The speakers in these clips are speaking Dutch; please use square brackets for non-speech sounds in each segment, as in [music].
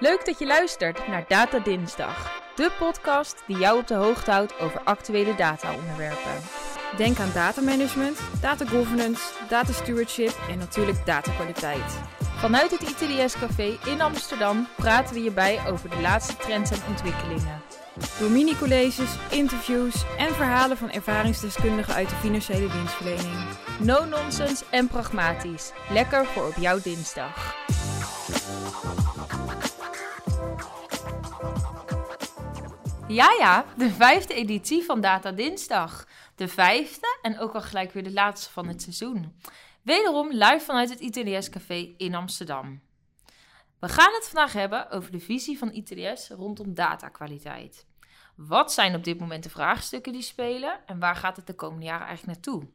Leuk dat je luistert naar Data Dinsdag, de podcast die jou op de hoogte houdt over actuele data-onderwerpen. Denk aan datamanagement, data governance, data stewardship en natuurlijk datakwaliteit. Vanuit het ITDS Café in Amsterdam praten we je bij over de laatste trends en ontwikkelingen. Door mini-colleges, interviews en verhalen van ervaringsdeskundigen uit de financiële dienstverlening. No nonsense en pragmatisch. Lekker voor op jouw dinsdag. Ja, ja, de vijfde editie van Data Dinsdag. De vijfde en ook al gelijk weer de laatste van het seizoen. Wederom live vanuit het ITDS Café in Amsterdam. We gaan het vandaag hebben over de visie van ITDS rondom datakwaliteit. Wat zijn op dit moment de vraagstukken die spelen en waar gaat het de komende jaren eigenlijk naartoe?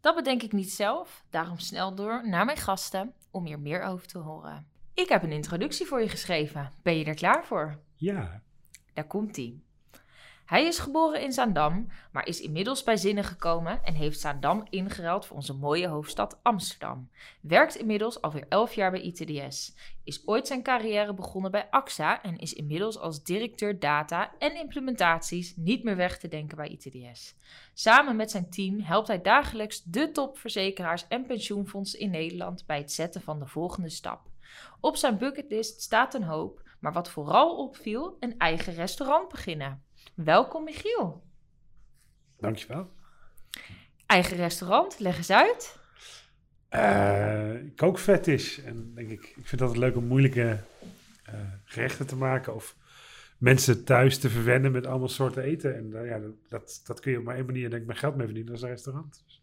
Dat bedenk ik niet zelf, daarom snel door naar mijn gasten om hier meer over te horen. Ik heb een introductie voor je geschreven. Ben je er klaar voor? Ja, Daar komt hij. Hij is geboren in Zaandam, maar is inmiddels bij zinnen gekomen en heeft Zaandam ingeruild voor onze mooie hoofdstad Amsterdam. Werkt inmiddels alweer 11 jaar bij ITDS. Is ooit zijn carrière begonnen bij AXA en is inmiddels als directeur data en implementaties niet meer weg te denken bij ITDS. Samen met zijn team helpt hij dagelijks de topverzekeraars en pensioenfondsen in Nederland bij het zetten van de volgende stap. Op zijn bucketlist staat een hoop, maar wat vooral opviel, een eigen restaurant beginnen. Welkom Michiel. dankjewel. Eigen restaurant, leg eens uit. Eh kookvet is. En denk ik, ik vind het altijd leuk om moeilijke eh, gerechten te maken. Of mensen thuis te verwennen met allemaal soorten eten. En eh, ja, dat- dat, dat kun je op maar één manier denk ik mijn geld mee verdienen. Dat is een restaurant. Dus,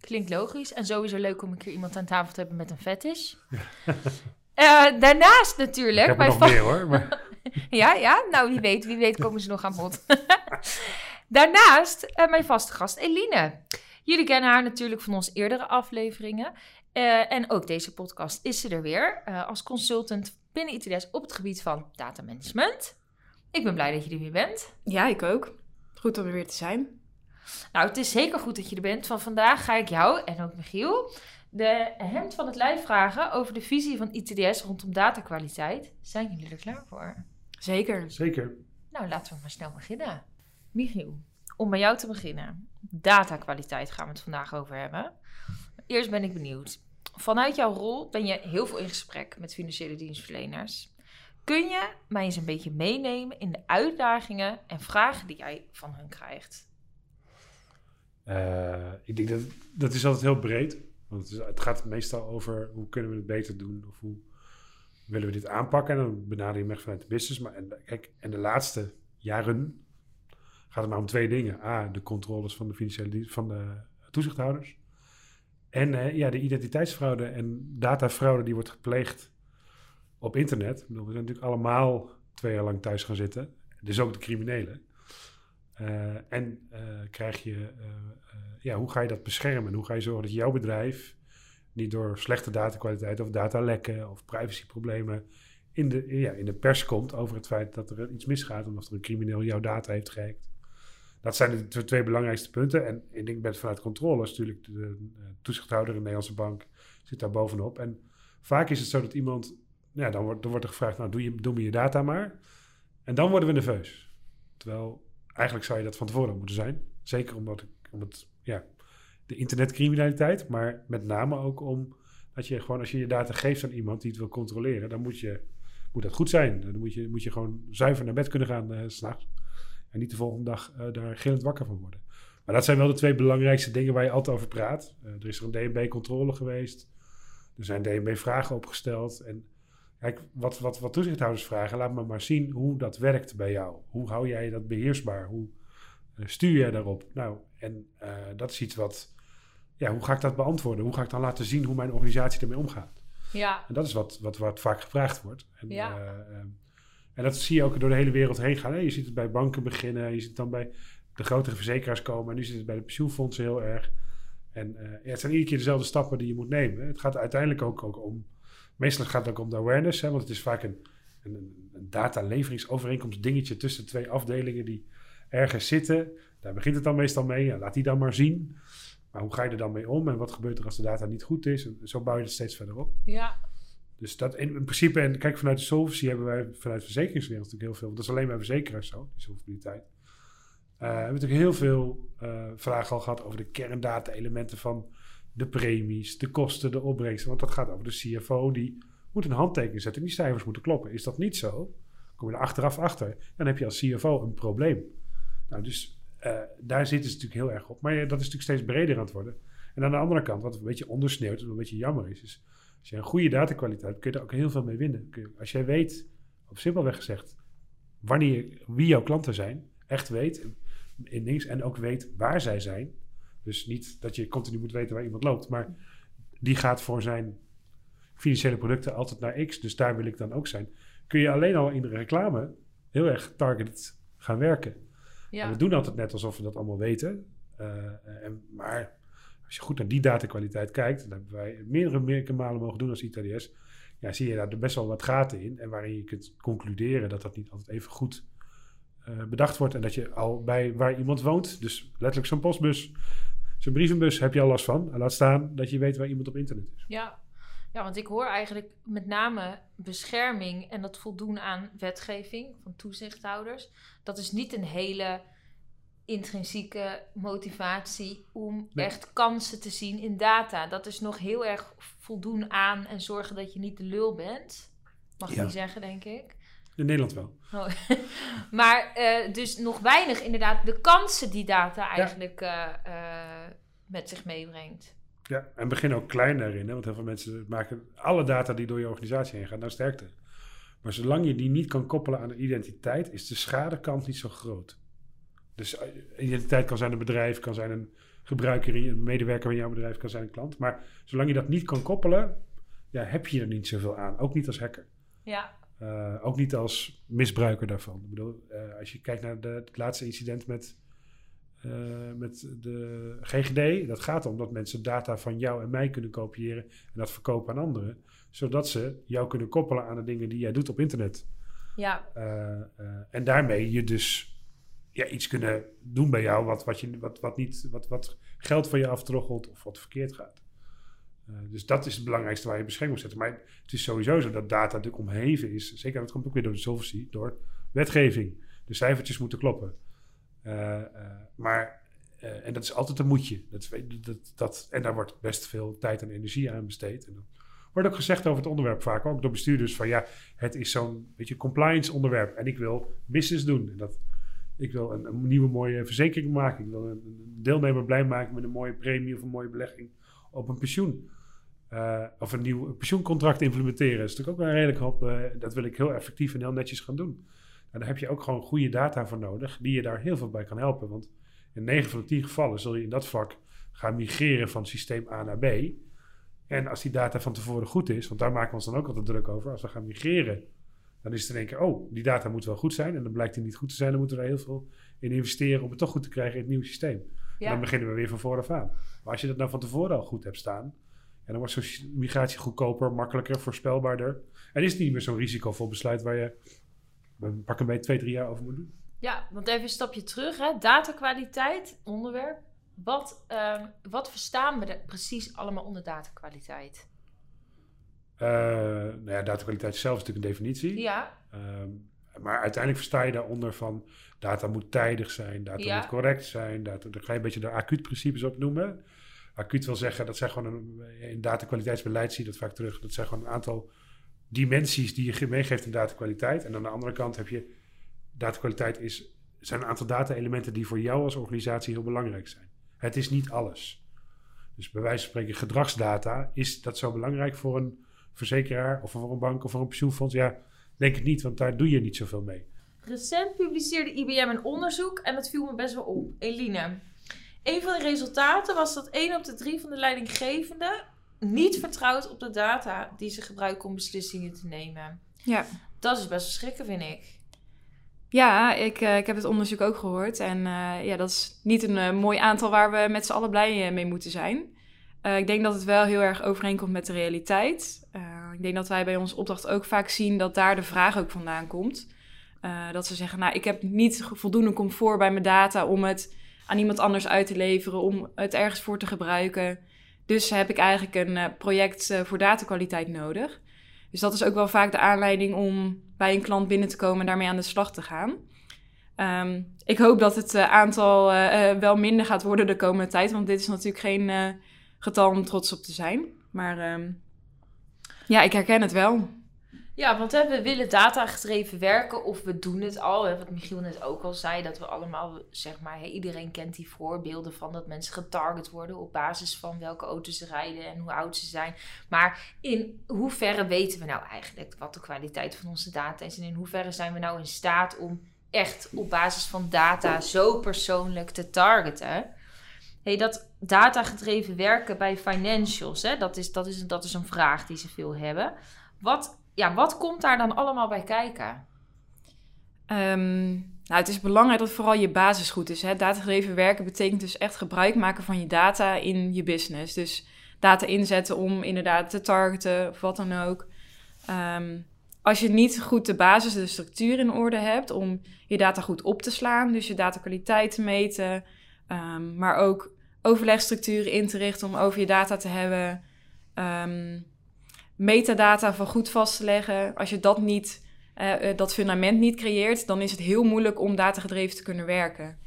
Klinkt logisch en sowieso leuk om een keer iemand aan tafel te hebben met een fetish. [laughs] Eh, daarnaast ik natuurlijk. heb er mijn nog meer hoor. Maar, [laughs] Ja, ja, nou wie weet, wie weet komen ze nog aan bod. [laughs] Daarnaast eh, mijn vaste gast Eline. Jullie kennen haar natuurlijk van onze eerdere afleveringen. Eh, en ook deze podcast is ze er weer eh, als consultant binnen ITDS op het gebied van data management. Ik ben blij dat je er weer bent. Ja, ik ook. Goed om er weer te zijn. Nou, het is zeker goed dat je er bent. Van vandaag ga ik jou en ook Michiel de hemd van het lijf vragen over de visie van ITDS rondom datakwaliteit. Zijn jullie er klaar voor? Zeker. zeker. Nou, laten we maar snel beginnen. Michiel, om bij jou te beginnen. Datakwaliteit gaan we het vandaag over hebben. Eerst ben ik benieuwd. Vanuit jouw rol ben je heel veel in gesprek met financiële dienstverleners. Kun je mij eens een beetje meenemen in de uitdagingen en vragen die jij van hun krijgt? Eh, ik denk dat dat is altijd heel breed. Want het, gaat meestal over hoe kunnen we het beter doen. Of hoe willen we dit aanpakken. En dan benader je echt vanuit de business. Maar en, kijk, de laatste jaren gaat het maar om twee dingen. A, de controles van de financiële van de toezichthouders. En eh, ja, de identiteitsfraude en datafraude die wordt gepleegd op internet. Ik bedoel, we zijn natuurlijk allemaal twee jaar lang thuis gaan zitten. Dus ook de criminelen. Eh, en eh, krijg je, eh, ja, hoe ga je dat beschermen? Hoe ga je zorgen dat jouw bedrijf niet door slechte datakwaliteit of datalekken of privacyproblemen in de, ja, in de pers komt over het feit dat er iets misgaat omdat er een crimineel jouw data heeft gehackt. Dat zijn de tw- twee belangrijkste punten. En ik denk met vanuit controle is natuurlijk de, de toezichthouder, een Nederlandse bank, zit daar bovenop. En vaak is het zo dat iemand, ja, dan wordt, dan wordt er gevraagd, nou doe, je, doe me je data maar. En dan worden we nerveus. Terwijl eigenlijk zou je dat van tevoren moeten zijn. Zeker omdat, ik- om het, ja, de internetcriminaliteit, maar met name ook om dat je gewoon, als je je data geeft aan iemand die het wil controleren, dan moet, je, moet dat goed zijn. Dan moet je, moet je gewoon zuiver naar bed kunnen gaan s s'nachts. En niet de volgende dag eh, daar gillend wakker van worden. Maar dat zijn wel de twee belangrijkste dingen waar je altijd over praat. Eh, er is er een DNB-controle geweest. Er zijn DNB-vragen opgesteld. En kijk, wat, wat, wat toezichthouders vragen, laat me maar zien hoe dat werkt bij jou. Hoe hou jij dat beheersbaar? Hoe eh, stuur jij daarop? Nou, en eh, dat is iets wat, ja, hoe ga ik dat beantwoorden? Hoe ga ik dan laten zien hoe mijn organisatie ermee omgaat? Ja, En dat is wat, wat, wat vaak gevraagd wordt. En, Ja. eh, eh, en dat zie je ook door de hele wereld heen gaan. Je ziet het bij banken beginnen, je ziet het dan bij de grotere verzekeraars komen. En nu zit het bij de pensioenfondsen heel erg. En ja, het zijn iedere keer dezelfde stappen die je moet nemen. Het gaat uiteindelijk ook, ook om, meestal gaat het ook om de awareness. Hè? Want het is vaak een, een, een dataleveringovereenkomst dingetje tussen twee afdelingen die ergens zitten. Daar begint het dan meestal mee. Ja, laat die dan maar zien. Maar hoe ga je er dan mee om? En wat gebeurt er als de data niet goed is? En zo bouw je het steeds verder op. ja. Dus dat in, in principe, en kijk, vanuit de solvency hebben wij vanuit de verzekeringswereld natuurlijk heel veel. Want dat is alleen bij verzekeraars zo, die solvabiliteit. Eh, we hebben natuurlijk heel veel eh, vragen al gehad over de kerndata-elementen van de premies, de kosten, de opbrengsten. Want dat gaat over de CFO, die moet een handtekening zetten en die cijfers moeten kloppen. Is dat niet zo, kom je er achteraf achter, dan heb je als CFO een probleem. Nou, dus eh, daar zitten ze natuurlijk heel erg op. Maar ja, dat is natuurlijk steeds breder aan het worden. En aan de andere kant, wat een beetje ondersneeuwt en een beetje jammer is, is als je een goede datakwaliteit, kun je er ook heel veel mee winnen. Als jij weet, op simpelweg gezegd, wanneer, wie jouw klanten zijn, echt weet in- in niks en ook weet waar zij zijn. Dus niet dat je continu moet weten waar iemand loopt, maar die gaat voor zijn financiële producten altijd naar X, dus daar wil ik dan ook zijn. Kun je alleen al in de reclame heel erg targeted gaan werken. En Ja. we doen altijd net alsof we dat allemaal weten. Eh, en, maar als je goed naar die datakwaliteit kijkt, dat hebben wij meerdere, meerdere malen mogen doen als ITDS, ja, zie je daar best wel wat gaten in. En waarin je kunt concluderen dat dat niet altijd even goed eh, bedacht wordt. En dat je al bij waar iemand woont, dus letterlijk zo'n postbus, zo'n brievenbus, heb je al last van. Laat staan dat je weet waar iemand op internet is. Ja. ja, want ik hoor eigenlijk met name bescherming en dat voldoen aan wetgeving van toezichthouders. Dat is niet een hele intrinsieke motivatie om Nee. echt kansen te zien in data. Dat is nog heel erg voldoen aan en zorgen dat je niet de lul bent. Mag ik Ja. niet zeggen, denk ik. In Nederland wel. Oh. [laughs] maar eh, dus nog weinig inderdaad de kansen die data eigenlijk eh, eh, met zich meebrengt. Ja, en begin ook klein daarin. Hè? Want heel veel mensen maken alle data die door je organisatie heen gaan naar sterkte. Maar zolang je die niet kan koppelen aan een identiteit, is de schadekant niet zo groot. Dus eh, identiteit kan zijn een bedrijf, kan zijn een gebruiker, een medewerker in jouw bedrijf, kan zijn een klant. Maar zolang je dat niet kan koppelen, ja, heb je er niet zoveel aan. Ook niet als hacker. Ja, Eh, ook niet als misbruiker daarvan. Ik bedoel, eh, als je kijkt naar de, het laatste incident met, eh, met de GGD, dat gaat om dat mensen data van jou en mij kunnen kopiëren en dat verkopen aan anderen, zodat ze jou kunnen koppelen aan de dingen die jij doet op internet. ja, Eh, eh, en daarmee je dus ja, iets kunnen doen bij jou wat, wat, je, wat, wat, niet, wat, wat geld van je aftroggelt of wat verkeerd gaat. Dus dat is het belangrijkste waar je bescherming moet zetten. Maar het is sowieso zo dat data natuurlijk omheven is. Zeker, dat komt ook weer door de solvency, door wetgeving. De cijfertjes moeten kloppen. Eh, eh, maar, eh, en dat is altijd een moetje. Dat, dat, dat, en daar wordt best veel tijd en energie aan besteed. En wordt ook gezegd over het onderwerp vaak, ook door bestuurders, van ja, het is zo'n beetje compliance onderwerp. En ik wil business doen. En dat, ik wil een, nieuwe mooie verzekering maken. Ik wil een, deelnemer blij maken met een mooie premie of een mooie belegging op een pensioen. Of een nieuw pensioencontract implementeren. Dat is natuurlijk ook wel een redelijk hoop. dat wil ik heel effectief en heel netjes gaan doen. En daar heb je ook gewoon goede data voor nodig, die je daar heel veel bij kan helpen. Want in 9 van de 10 gevallen zul je in dat vak gaan migreren van systeem A naar B. En als die data van tevoren goed is, want daar maken we ons dan ook altijd druk over, als we gaan migreren, dan is het in één keer, oh, die data moet wel goed zijn. En dan blijkt die niet goed te zijn, dan moeten we daar heel veel in investeren om het toch goed te krijgen in het nieuwe systeem. En dan beginnen we weer van vooraf aan. Maar als je dat nou van tevoren al goed hebt staan, en dan wordt zo'n migratie goedkoper, makkelijker, voorspelbaarder. En is het niet meer zo'n risicovol besluit waar je we pakken bij twee, drie jaar over moet doen. Ja, want even een stapje terug. Hè. Datakwaliteit, onderwerp. Wat, ehm, wat verstaan we er precies allemaal onder datakwaliteit? Eh nou ja, datakwaliteit zelf is natuurlijk een definitie. Ja, Ehm, maar uiteindelijk versta je daaronder van data moet tijdig zijn, data Ja. moet correct zijn. Data, daar ga je een beetje de acuut-principes op noemen. Acuut wil zeggen, dat zijn gewoon een, in datakwaliteitsbeleid zie je dat vaak terug. Dat zijn gewoon een aantal dimensies die je meegeeft in datakwaliteit. En aan de andere kant heb je, datakwaliteit is, zijn een aantal data-elementen die voor jou als organisatie heel belangrijk zijn. Het is niet alles. Dus bij wijze van spreken gedragsdata, is dat zo belangrijk voor een verzekeraar of voor een bank of voor een pensioenfonds? Ja, denk het niet, want daar doe je niet zoveel mee. Recent publiceerde IBM een onderzoek en dat viel me best wel op. Eline, een van de resultaten was dat 1 op de 3 van de leidinggevenden niet vertrouwt op de data die ze gebruiken om beslissingen te nemen. Ja. Dat is best wel schrikken, vind ik. Ja, ik, eh, ik heb het onderzoek ook gehoord. En eh, ja, dat is niet een eh, mooi aantal waar we met z'n allen blij mee moeten zijn. Ik denk dat het wel heel erg overeenkomt met de realiteit. Ik denk dat wij bij onze opdracht ook vaak zien dat daar de vraag ook vandaan komt. Dat ze zeggen, nou, ik heb niet voldoende comfort bij mijn data om het aan iemand anders uit te leveren, om het ergens voor te gebruiken. Dus heb ik eigenlijk een eh, project eh, voor datakwaliteit nodig. Dus dat is ook wel vaak de aanleiding om bij een klant binnen te komen en daarmee aan de slag te gaan. Ehm, ik hoop dat het uh, aantal wel minder gaat worden de komende tijd, want dit is natuurlijk geen getal om trots op te zijn. Maar um, ja, ik herken het wel. Ja, want we willen datagedreven werken of we doen het al. Hè, wat Michiel net ook al zei, dat we allemaal, zeg maar, hè, iedereen kent die voorbeelden van dat mensen getarget worden op basis van welke auto's ze rijden en hoe oud ze zijn. Maar in hoeverre weten we nou eigenlijk wat de kwaliteit van onze data is en in hoeverre zijn we nou in staat om echt op basis van data zo persoonlijk te targeten? Hey, dat datagedreven werken bij financials, hè, dat, is, dat, is, dat is een vraag die ze veel hebben. Wat ja, wat komt daar dan allemaal bij kijken? Um, nou, het is belangrijk dat vooral je basis goed is. Hè? Datagedreven werken betekent dus echt gebruik maken van je data in je business. Dus data inzetten om inderdaad te targeten of wat dan ook. Um, als je niet goed de basis, de structuur in orde hebt om je data goed op te slaan, dus je datakwaliteit te meten, um, maar ook overlegstructuren in te richten om over je data te hebben metadata van goed vast te leggen. Als je dat niet, uh, dat fundament niet creëert, dan is het heel moeilijk om datagedreven te kunnen werken.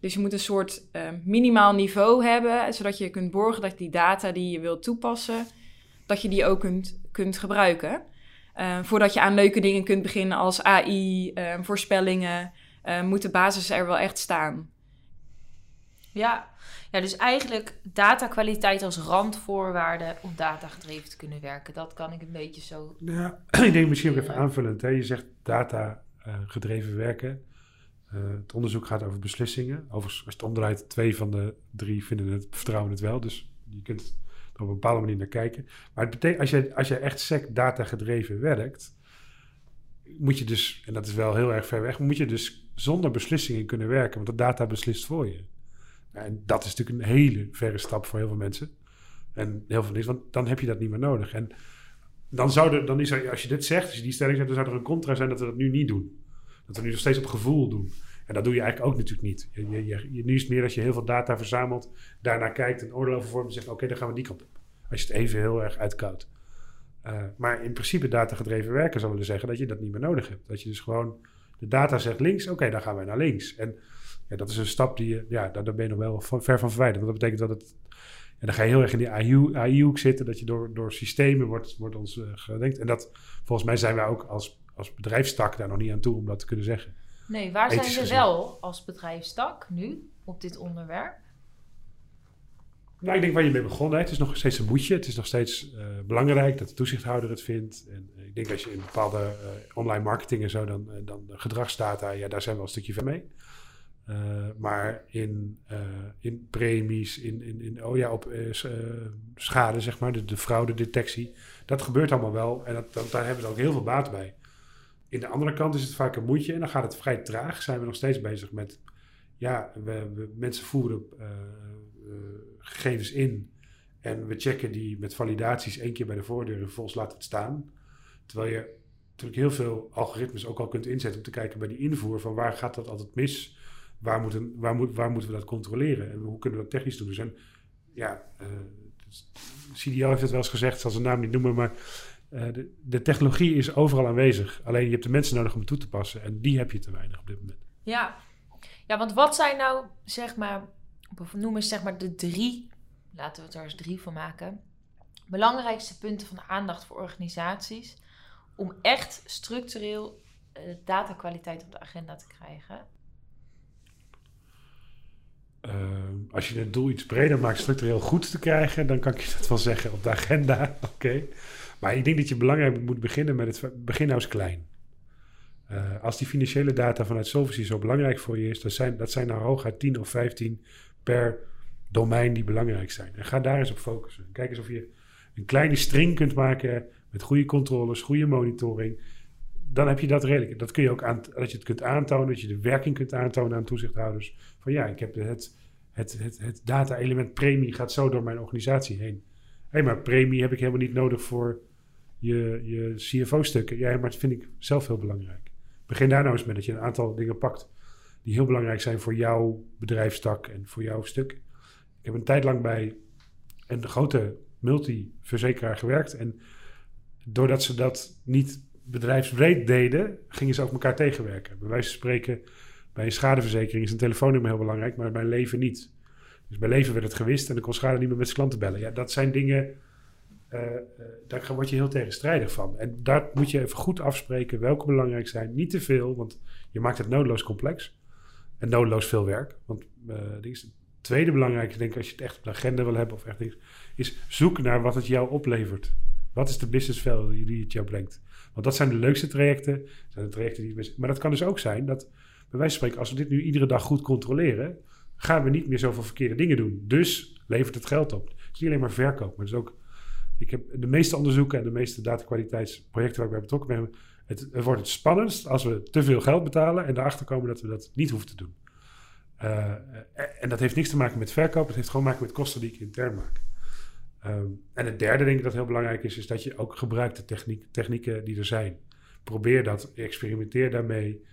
Dus je moet een soort uh, minimaal niveau hebben, zodat je kunt borgen dat die data die je wilt toepassen, dat je die ook kunt, kunt gebruiken. Voordat je aan leuke dingen kunt beginnen als AI, voorspellingen, moet de basis er wel echt staan. Ja, ja, dus eigenlijk datakwaliteit als randvoorwaarde om datagedreven te kunnen werken. Dat kan ik een beetje zo. Ja, [clears throat] ik denk misschien ook even aanvullend. Hè? Je zegt data uh, gedreven werken. Uh, het onderzoek gaat over beslissingen. Overigens, als het omdraait, twee van de drie vinden het, vertrouwen het wel. Dus je kunt er op een bepaalde manier naar kijken. Maar het betekent, als je, als je echt sec data gedreven werkt, moet je dus, en dat is wel heel erg ver weg, moet je dus zonder beslissingen kunnen werken. Want de data beslist voor je. En dat is natuurlijk een hele verre stap voor heel veel mensen. En heel veel mensen, want dan heb je dat niet meer nodig. En dan zou er, dan is er, als je dit zegt, als je die stelling zegt, dan zou er een contra zijn dat we dat nu niet doen. Dat we nu nog steeds op gevoel doen. En dat doe je eigenlijk ook natuurlijk niet. Je, je, je, nu is het meer dat je heel veel data verzamelt, daarna kijkt, een oordeel over en zegt: Oké, dan gaan we die kant op. Als je het even heel erg uitkoudt. Uh, maar in principe datagedreven werken zou willen zeggen dat je dat niet meer nodig hebt. Dat je dus gewoon de data zegt links, oké, dan gaan wij naar links. En ja, dat is een stap die je, ja, daar, ben je nog wel van, ver van verwijderd. Want dat betekent dat het, en dan ga je heel erg in die AI-hoek zitten, dat je door, door systemen wordt, wordt ons uh, gedenkt. En dat, volgens mij zijn wij ook als, als bedrijfstak daar nog niet aan toe om dat te kunnen zeggen. Nee, waar zijn we wel als bedrijfstak nu op dit onderwerp? Nou, ik denk waar je mee begonnen. Het is nog steeds een moedje. Het is nog steeds uh, belangrijk dat de toezichthouder het vindt. En uh, ik denk als je in bepaalde uh, online marketing en zo, dan, dan gedragsdata, ja, daar zijn we al een stukje van mee. Uh, maar in, uh, in premies, in, in, in oh ja, op uh, schade, zeg maar, de, de fraudedetectie. Dat gebeurt allemaal wel en dat, dat, daar hebben we ook heel veel baat bij. In de andere kant is het vaak een moedje en dan gaat het vrij traag. Zijn we nog steeds bezig met, ja, we, we mensen voeren gegevens in en we checken die met validaties één keer bij de voordeur en vervolgens laten we het staan. Terwijl je natuurlijk heel veel algoritmes ook al kunt inzetten om te kijken bij die invoer van waar gaat dat altijd mis waar, moeten, waar, moet, waar moeten we dat controleren en hoe kunnen we dat technisch doen? Dus en, ja, uh, CDO heeft het wel eens gezegd, zal zijn naam niet noemen, maar uh, de, de, technologie is overal aanwezig. Alleen je hebt de mensen nodig om het toe te passen en die heb je te weinig op dit moment. Ja, ja want wat zijn nou, zeg maar, noem eens zeg maar de drie, laten we het er eens drie van maken, belangrijkste punten van aandacht voor organisaties om echt structureel uh, datakwaliteit op de agenda te krijgen? Uh, als je het doel iets breder maakt, structureel goed te krijgen, dan kan ik je dat wel zeggen op de agenda. [laughs] Oké. Maar ik denk dat je belangrijk moet beginnen met het begin nou eens klein. Uh, als die financiële data vanuit Solvency zo belangrijk voor je is, dat zijn, dat zijn nou hooguit 10 of 15 per domein die belangrijk zijn. En ga daar eens op focussen. Kijk eens of je een kleine string kunt maken met goede controles, goede monitoring. Dan heb je dat redelijk. Dat kun je ook aan, dat je het kunt aantonen, dat je de werking kunt aantonen aan toezichthouders van ja, ik heb het, het, het, het data-element premie gaat zo door mijn organisatie heen. Hé, hey, maar premie heb ik helemaal niet nodig voor je, je CFO-stukken. Ja, maar dat vind ik zelf heel belangrijk. Begin daar nou eens met dat je een aantal dingen pakt die heel belangrijk zijn voor jouw bedrijfstak en voor jouw stuk. Ik heb een tijd lang bij een grote multiverzekeraar gewerkt en doordat ze dat niet bedrijfsbreed deden, gingen ze ook elkaar tegenwerken. Bij wijze van spreken, bij een schadeverzekering is een telefoonnummer heel belangrijk, maar bij leven niet. Dus bij leven werd het gewist en dan kon schade niet meer met zijn klanten bellen. Ja, dat zijn dingen, uh, uh, daar word je heel tegenstrijdig van. En daar moet je even goed afspreken welke belangrijk zijn. Niet te veel, want je maakt het noodloos complex. En noodloos veel werk. Want uh, het tweede belangrijke, denk ik, als je het echt op de agenda wil hebben of echt is, is zoek naar wat het jou oplevert. Wat is de business value die het jou brengt? Want dat zijn de leukste trajecten. Zijn de trajecten die maar dat kan dus ook zijn dat, bij wijze van spreken, als we dit nu iedere dag goed controleren, gaan we niet meer zoveel verkeerde dingen doen. Dus levert het geld op. Het is niet alleen maar verkoop, maar het is ook. Ik heb de meeste onderzoeken en de meeste datakwaliteitsprojecten waar ik bij betrokken ben. Het, het wordt het spannendst als we te veel geld betalen en erachter komen dat we dat niet hoeven te doen. Uh, en dat heeft niks te maken met verkoop, het heeft gewoon te maken met kosten die ik intern maak. Um, en het derde, denk ik, dat heel belangrijk is, is dat je ook gebruikt de techniek, technieken die er zijn. Probeer dat, experimenteer daarmee.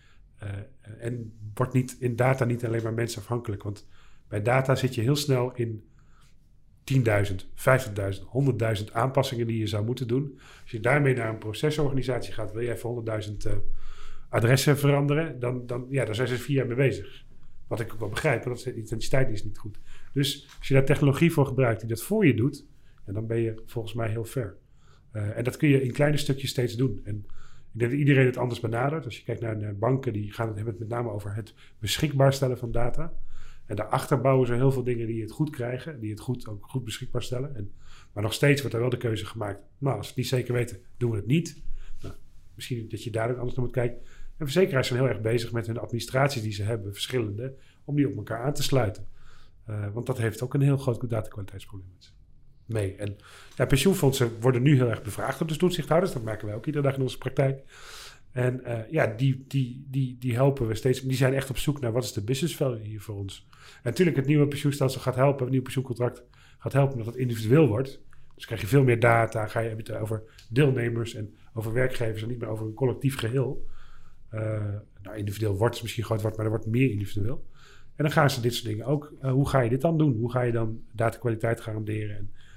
Uh, en word niet in data niet alleen maar mensafhankelijk. Want bij data zit je heel snel in 10.000, 50.000, 100.000 aanpassingen die je zou moeten doen. Als je daarmee naar een procesorganisatie gaat, wil je even 100.000 uh, adressen veranderen, dan, dan, ja, daar zijn ze vier jaar mee bezig. Wat ik ook wel begrijp, want de intensiteit is niet goed. Dus als je daar technologie voor gebruikt die dat voor je doet, en dan ben je volgens mij heel ver. Uh, en dat kun je in kleine stukjes steeds doen. En ik denk dat iedereen het anders benadert. Als je kijkt naar, banken, die gaan het, hebben het met name over het beschikbaar stellen van data. En daarachter bouwen ze heel veel dingen die het goed krijgen, die het goed, ook goed beschikbaar stellen. En, maar nog steeds wordt er wel de keuze gemaakt. Nou, als we het niet zeker weten, doen we het niet. Nou, misschien dat je daar ook anders naar moet kijken. En verzekeraars zijn heel erg bezig met hun administraties die ze hebben, verschillende, om die op elkaar aan te sluiten. Uh, want dat heeft ook een heel groot datakwaliteitsprobleem mee. En pensioenfondsen worden nu heel erg bevraagd op de toezichthouders. Dat maken wij ook iedere dag in onze praktijk. En uh, ja, die, die, die, die helpen we steeds. Die zijn echt op zoek naar wat is de business value hier voor ons. En natuurlijk, het nieuwe pensioenstelsel gaat helpen. Het nieuwe pensioencontract gaat helpen dat het individueel wordt. Dus krijg je veel meer data. Ga je het over deelnemers en over werkgevers en niet meer over een collectief geheel. Uh, nou, individueel wordt het misschien groot maar er wordt meer individueel. En dan gaan ze dit soort dingen ook. Uh, hoe ga je dit dan doen? Hoe ga je dan datakwaliteit garanderen? En en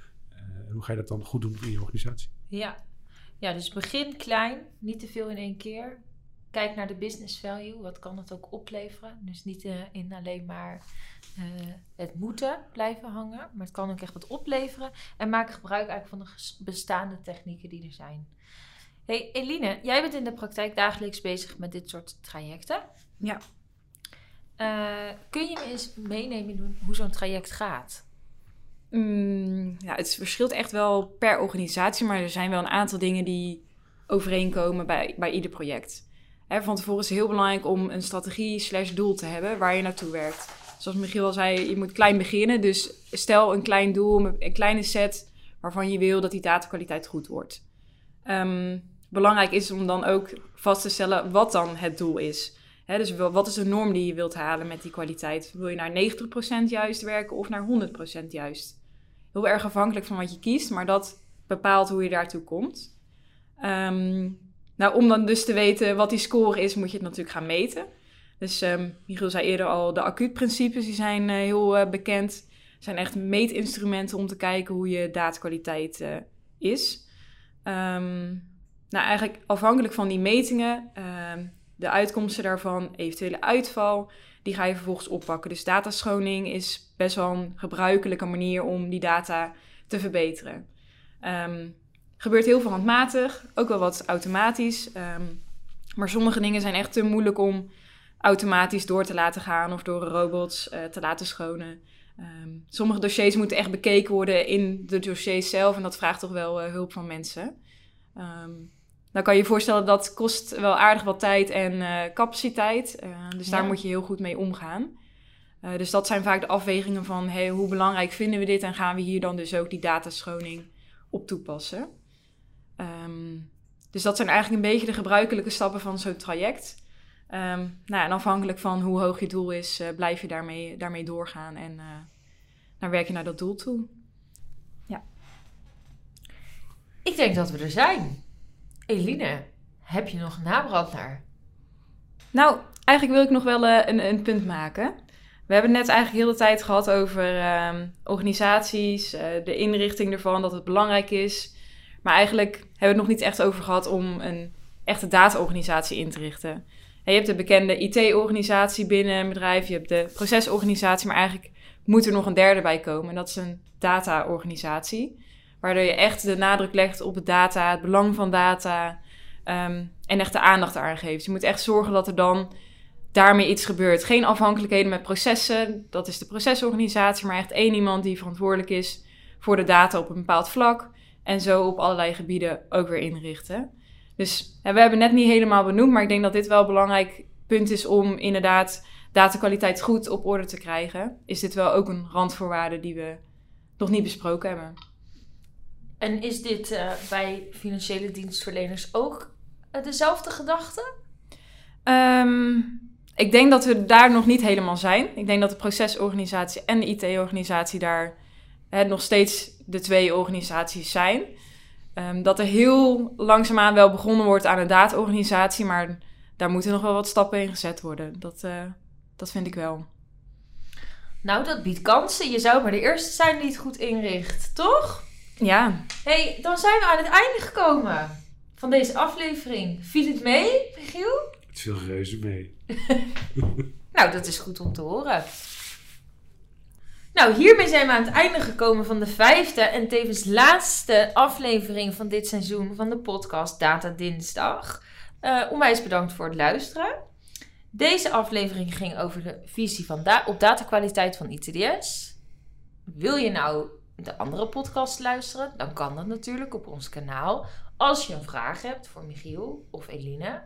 hoe ga je dat dan goed doen in je organisatie? Ja. ja, dus begin klein, niet te veel in één keer. Kijk naar de business value, wat kan het ook opleveren. Dus niet uh, in alleen maar uh, het moeten blijven hangen, maar het kan ook echt wat opleveren. En maak gebruik eigenlijk van de bestaande technieken die er zijn. Hey Eline, jij bent in de praktijk dagelijks bezig met dit soort trajecten. Ja. Uh, kun je me eens meenemen hoe zo'n traject gaat? Mm, ja, het verschilt echt wel per organisatie, maar er zijn wel een aantal dingen die overeenkomen bij, bij ieder project. Hè, van tevoren is het heel belangrijk om een strategie slash doel te hebben waar je naartoe werkt. Zoals Michiel al zei, je moet klein beginnen. Dus stel een klein doel, een kleine set waarvan je wil dat die datakwaliteit goed wordt. Um, belangrijk is om dan ook vast te stellen wat dan het doel is. Hè, dus wat is de norm die je wilt halen met die kwaliteit? Wil je naar 90% juist werken of naar 100% juist? Heel erg afhankelijk van wat je kiest, maar dat bepaalt hoe je daartoe komt. Um, nou, om dan dus te weten wat die score is, moet je het natuurlijk gaan meten. Dus um, Michiel zei eerder al, de acuutprincipes die zijn uh, heel uh, bekend. zijn echt meetinstrumenten om te kijken hoe je datakwaliteit uh, is. Um, nou, eigenlijk afhankelijk van die metingen, de uitkomsten daarvan, eventuele uitval, die ga je vervolgens oppakken. Dus dataschoning is best wel een gebruikelijke manier om die data te verbeteren. Um, gebeurt heel veel handmatig, ook wel wat automatisch. Um, maar sommige dingen zijn echt te moeilijk om automatisch door te laten gaan of door robots uh, te laten schonen. Um, sommige dossiers moeten echt bekeken worden in de dossiers zelf en dat vraagt toch wel uh, hulp van mensen. Dan kan je je voorstellen dat kost wel aardig wat tijd en uh, capaciteit. Uh, dus daar moet je heel goed mee omgaan. Uh, dus dat zijn vaak de afwegingen van hey, hoe belangrijk vinden we dit en gaan we hier dan dus ook die dataschoning op toepassen. Um, dus dat zijn eigenlijk een beetje de gebruikelijke stappen van zo'n traject. Um, nou, en afhankelijk van hoe hoog je doel is, blijf je daarmee, daarmee doorgaan en dan werk je naar dat doel toe. Ja. Ik denk dat we er zijn. Eline, heb je nog naar? Nou, eigenlijk wil ik nog wel uh, een, een, punt maken. We hebben net eigenlijk heel de tijd gehad over uh, organisaties, uh, de inrichting ervan, dat het belangrijk is. Maar eigenlijk hebben we het nog niet echt over gehad om een echte data-organisatie in te richten. En je hebt de bekende IT-organisatie binnen een bedrijf, je hebt de procesorganisatie, maar eigenlijk moet er nog een derde bij komen. En dat is een data-organisatie, waardoor je echt de nadruk legt op data, het belang van data ehm, en echt de aandacht aan geeft. Je moet echt zorgen dat er dan daarmee iets gebeurt. Geen afhankelijkheden met processen, dat is de procesorganisatie, maar echt één iemand die verantwoordelijk is voor de data op een bepaald vlak. En zo op allerlei gebieden ook weer inrichten. Dus we hebben net niet helemaal benoemd, maar ik denk dat dit wel een belangrijk punt is om inderdaad datakwaliteit goed op orde te krijgen. Is dit wel ook een randvoorwaarde die we nog niet besproken hebben. En is dit uh, bij financiële dienstverleners ook uh, dezelfde gedachte? Um, ik denk dat we daar nog niet helemaal zijn. Ik denk dat de procesorganisatie en de IT-organisatie daar hè, nog steeds de twee organisaties zijn. Um, dat er heel langzaamaan wel begonnen wordt aan een data-organisatie, maar daar moeten nog wel wat stappen in gezet worden. Dat, uh, dat vind ik wel. Nou, dat biedt kansen. Je zou maar de eerste zijn die het goed inricht, toch? Ja. hey, dan zijn we aan het einde gekomen van deze aflevering. Viel het mee, Michiel? Het viel reuze mee. [laughs] nou, dat is goed om te horen. Nou, hiermee zijn we aan het einde gekomen van de vijfde en tevens laatste aflevering van dit seizoen van de podcast Data Dinsdag. Uh, onwijs bedankt voor het luisteren. Deze aflevering ging over de visie van da op datakwaliteit van ITDS. Wil je nou de andere podcast luisteren, dan kan dat natuurlijk op ons kanaal. Als je een vraag hebt voor Michiel of Eline,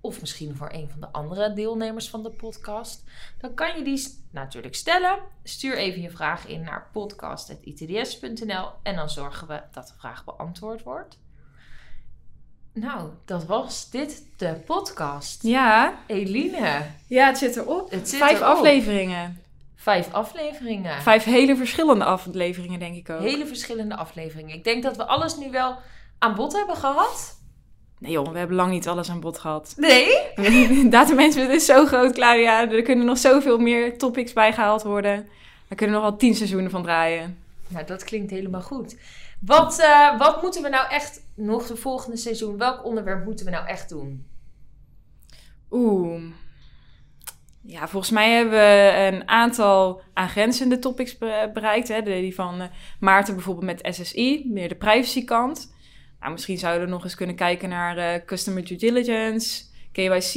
of misschien voor een van de andere deelnemers van de podcast, dan kan je die natuurlijk stellen. Stuur even je vraag in naar podcast.itds.nl en dan zorgen we dat de vraag beantwoord wordt. Nou, dat was dit de podcast. Ja. Eline. Ja, het zit erop. Het zit Vijf erop. afleveringen. Vijf afleveringen. Vijf hele verschillende afleveringen, denk ik ook. Hele verschillende afleveringen. Ik denk dat we alles nu wel aan bod hebben gehad. Nee joh, we hebben lang niet alles aan bod gehad. Nee? [laughs] Data management is zo groot, Claudia. Er kunnen nog zoveel meer topics bijgehaald worden. Daar kunnen we nog wel tien seizoenen van draaien. Nou, dat klinkt helemaal goed. Wat, uh, wat moeten we nou echt nog de volgende seizoen? Welk onderwerp moeten we nou echt doen? Oeh. Ja, volgens mij hebben we een aantal aangrenzende topics bereikt. Hè? Die van uh, Maarten bijvoorbeeld met SSI, meer de privacy kant. Nou, misschien zouden we nog eens kunnen kijken naar uh, customer due diligence, KYC.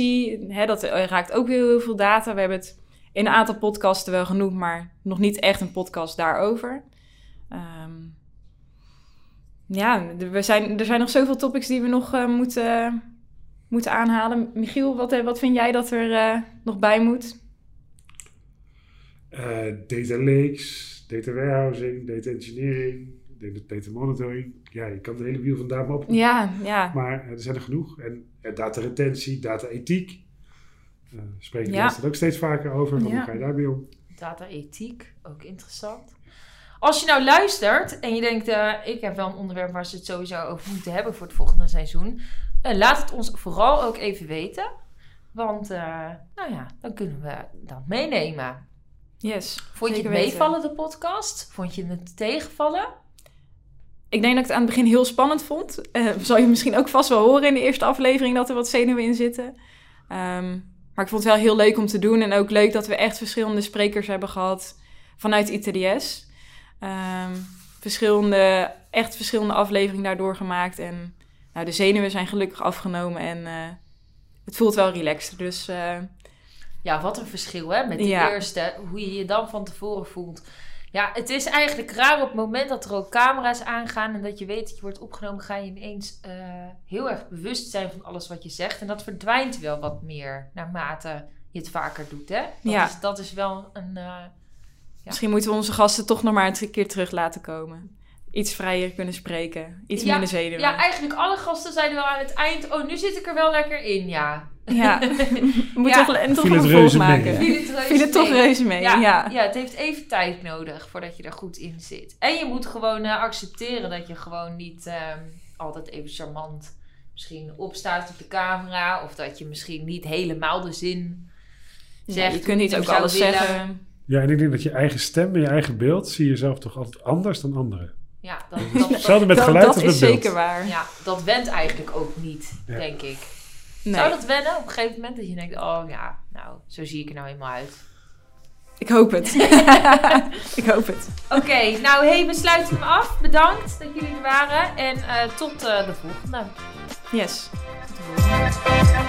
Hè, dat raakt ook weer heel veel data. We hebben het in een aantal podcasten wel genoemd, maar nog niet echt een podcast daarover. Um, ja, we zijn, er zijn nog zoveel topics die we nog moeten, moeten aanhalen. Michiel, wat, wat vind jij dat er uh, nog bij moet? Uh, data lakes, data warehousing, data engineering, data monitoring. Ja, je kan de hele wiel van daar op. Ja, ja. Maar er zijn er genoeg. En data retentie, data ethiek. Uh, spreken ja. we ook steeds vaker over. Van ja. Hoe ga je daarmee om? Data ethiek, ook interessant. Als je nou luistert en je denkt, uh, ik heb wel een onderwerp waar ze het sowieso over moeten hebben voor het volgende seizoen. Uh, laat het ons vooral ook even weten. Want, uh, nou ja, dan kunnen we dat meenemen. Yes. Vond je het meevallen, de podcast? Vond je het tegenvallen? Ik denk dat ik het aan het begin heel spannend vond. zal je misschien ook vast wel horen in de eerste aflevering dat er wat zenuwen in zitten. Um, maar ik vond het wel heel leuk om te doen. En ook leuk dat we echt verschillende sprekers hebben gehad vanuit ITDS. Um, verschillende, echt verschillende afleveringen daardoor gemaakt. En nou, de zenuwen zijn gelukkig afgenomen en uh, het voelt wel relaxed. Dus, uh, ja, wat een verschil hè, met die ja. eerste. Hoe je je dan van tevoren voelt. Ja, het is eigenlijk raar op het moment dat er ook camera's aangaan en dat je weet dat je wordt opgenomen, ga je ineens uh, heel erg bewust zijn van alles wat je zegt. En dat verdwijnt wel wat meer naarmate je het vaker doet. Hè? Dat, ja. is, dat is wel een. Uh, ja. Misschien moeten we onze gasten toch nog maar een keer terug laten komen. Iets vrijer kunnen spreken. Iets ja, minder zenuwen. Ja, eigenlijk alle gasten zeiden wel aan het eind... Oh, nu zit ik er wel lekker in, ja. Ja, [laughs] we moeten toch, en toch een vervolg maken. Mee, Viel het reuze Viel het toch reuze mee, ja, ja. ja. het heeft even tijd nodig voordat je er goed in zit. En je moet gewoon uh, accepteren dat je gewoon niet uh, altijd even charmant misschien opstaat op de camera. Of dat je misschien niet helemaal de zin zegt. je kunt niet ook alles willen. zeggen. Ja, en ik denk dat je eigen stem en je eigen beeld zie je zelf toch altijd anders dan anderen. Ja, dat, dat, Hetzelfde met dat geluid dat als is beeld. zeker waar. ja, dat went eigenlijk ook niet, Ja. denk ik. Nee, Zou dat wennen op een gegeven moment? Dat je denkt, oh ja, nou, zo zie ik er nou eenmaal uit. ik hoop het. [laughs] ik hoop het. Oké, nou hey, we sluiten hem af. Bedankt dat jullie er waren. En eh, tot eh, de volgende. Yes. Tot de volgende.